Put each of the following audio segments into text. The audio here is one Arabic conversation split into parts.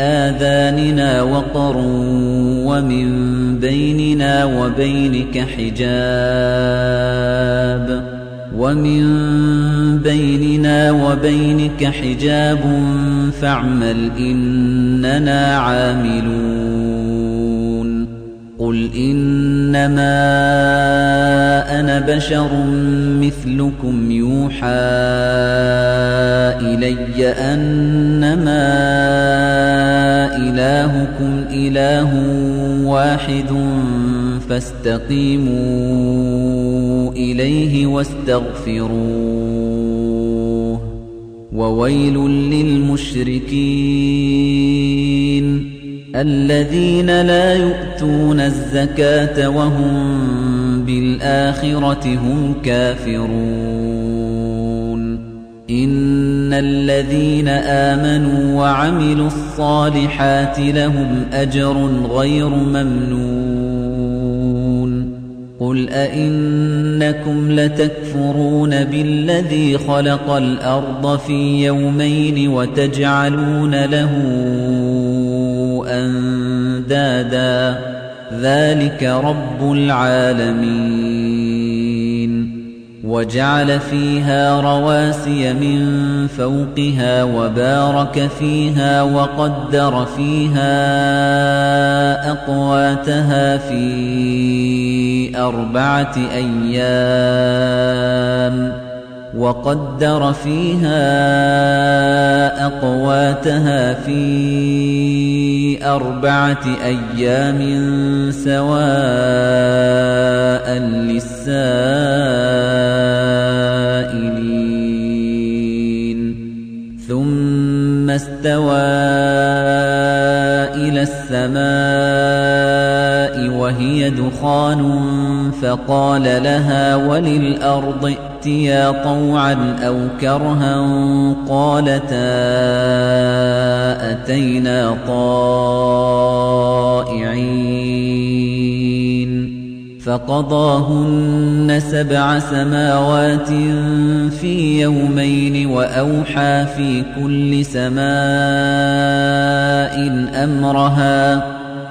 آذاننا وقر ومن بيننا وبينك حجاب ومن بيننا وبينك حجاب فاعمل إننا عاملون قل إنما أنا بشر مثلكم يوحى إلي أنما إلهكم إله واحد فاستقيموا إليه واستغفروه وويل للمشركين الذين لا يؤتون الزكاة وهم بالآخرة هم كافرون. إن الذين آمنوا وعملوا الصالحات لهم أجر غير ممنون. قل أئنكم لتكفرون بالذي خلق الأرض في يومين وتجعلون له أندادا. ذلك رب العالمين. وجعل فيها رواسي من فوقها وبارك فيها وقدر فيها أقواتها في أربعة أيام. وقدر فيها أقواتها في أربعة أيام سواء للسائلين. ثم استوى إلى السماء وهي دخان فقال لها وللأرض ائتيا طوعا أو كرها قالتا أتينا طائعين فقضاهن سبع سماوات في يومين وأوحى في كل سماء أمرها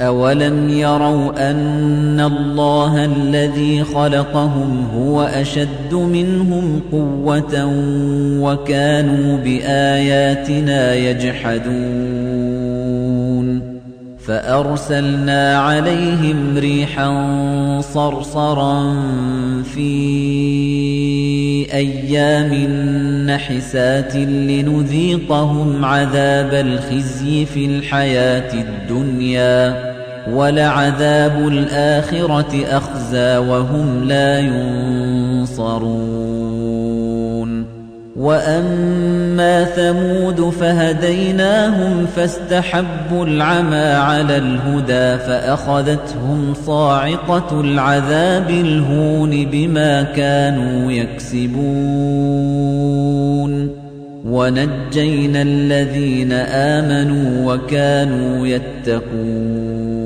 أولم يروا أن الله الذي خلقهم هو أشد منهم قوة وكانوا بآياتنا يجحدون فأرسلنا عليهم ريحا صرصرا في أيام نحسات لنذيقهم عذاب الخزي في الحياة الدنيا ولعذاب الآخرة أخزى وهم لا ينصرون وأما ثمود فهديناهم فاستحبوا العمى على الهدى فأخذتهم صاعقة العذاب الهون بما كانوا يكسبون ونجينا الذين آمنوا وكانوا يتقون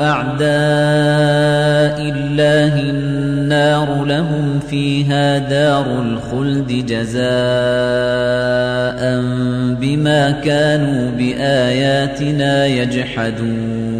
أَعْدَاءِ اللَّهِ النَّارُ لَهُمْ فِيهَا دَارُ الْخُلْدِ جَزَاءً بِمَا كَانُوا بِآيَاتِنَا يَجْحَدُونَ.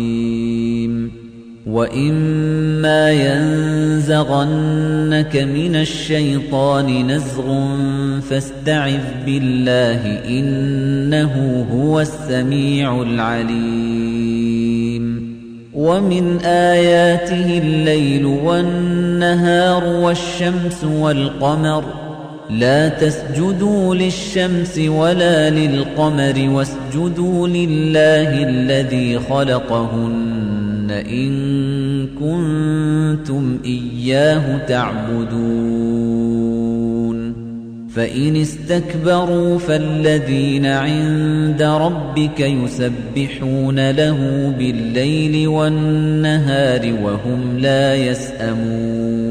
وإما ينزغنك من الشيطان نزغ فاستعذ بالله إنه هو السميع العليم ومن آياته الليل والنهار والشمس والقمر لا تسجدوا للشمس ولا للقمر واسجدوا لله الذي خلقهن إن كنتم إياه تعبدون. فإن استكبروا فالذين عند ربك يسبحون له بالليل والنهار وهم لا يسأمون.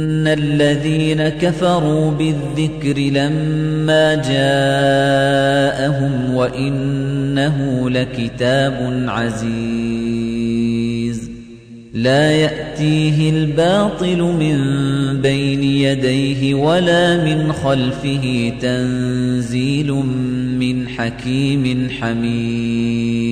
الذين كفروا بالذكر لما جاءهم وإنه لكتاب عزيز لا يأتيه الباطل من بين يديه ولا من خلفه تنزيل من حكيم حميد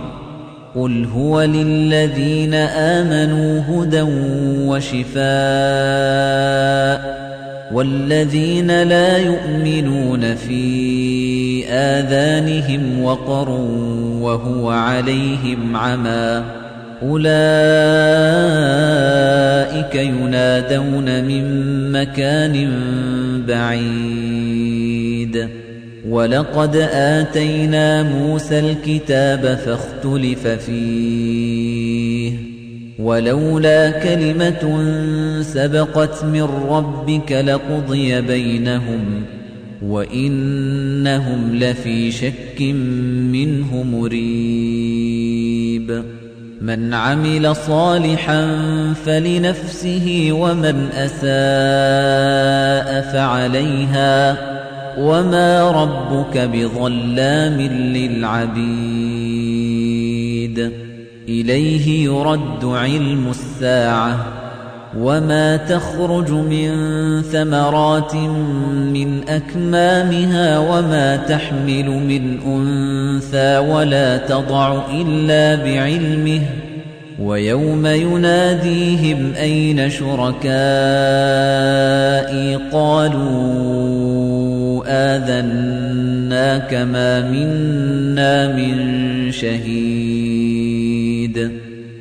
قل هو للذين آمنوا هدى وشفاء والذين لا يؤمنون في آذانهم وقر وهو عليهم عمى أولئك ينادون من مكان بعيد ولقد آتينا موسى الكتاب فاختلف فيه ولولا كلمة سبقت من ربك لقضي بينهم وإنهم لفي شك منه مريب من عمل صالحا فلنفسه ومن أساء فعليها وما ربك بظلام للعبيد إليه يرد علم الساعة وما تخرج من ثمرات من أكمامها وما تحمل من أنثى ولا تضع إلا بعلمه ويوم يناديهم أين شركائي قالوا آذناك ما منا من شهيد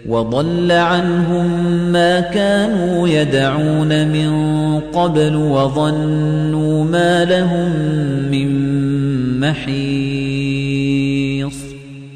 وضل عنهم ما كانوا يدعون من قبل وظنوا ما لهم من محيص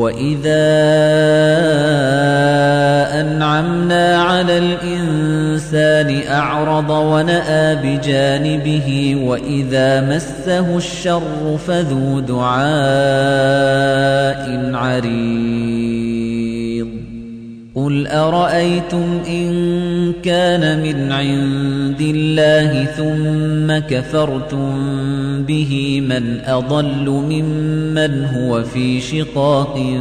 وإذا أنعمنا على الإنسان أعرض ونأى بجانبه وإذا مسه الشر فذو دعاء عريض قل أرأيتم إن كان من عند الله ثم كفرتم به من أضل ممن هو في شقاق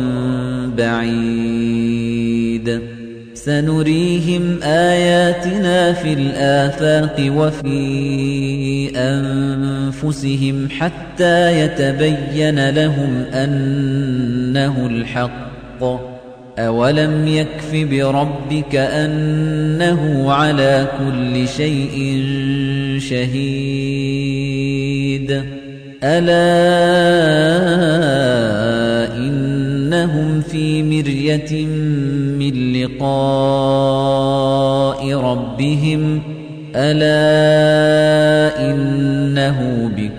بعيد سنريهم آياتنا في الآفاق وفي أنفسهم حتى يتبين لهم أنه الحق أولم يكف بربك أنه على كل شيء شهيد ألا إنهم في مرية من لقاء ربهم ألا إنه بكل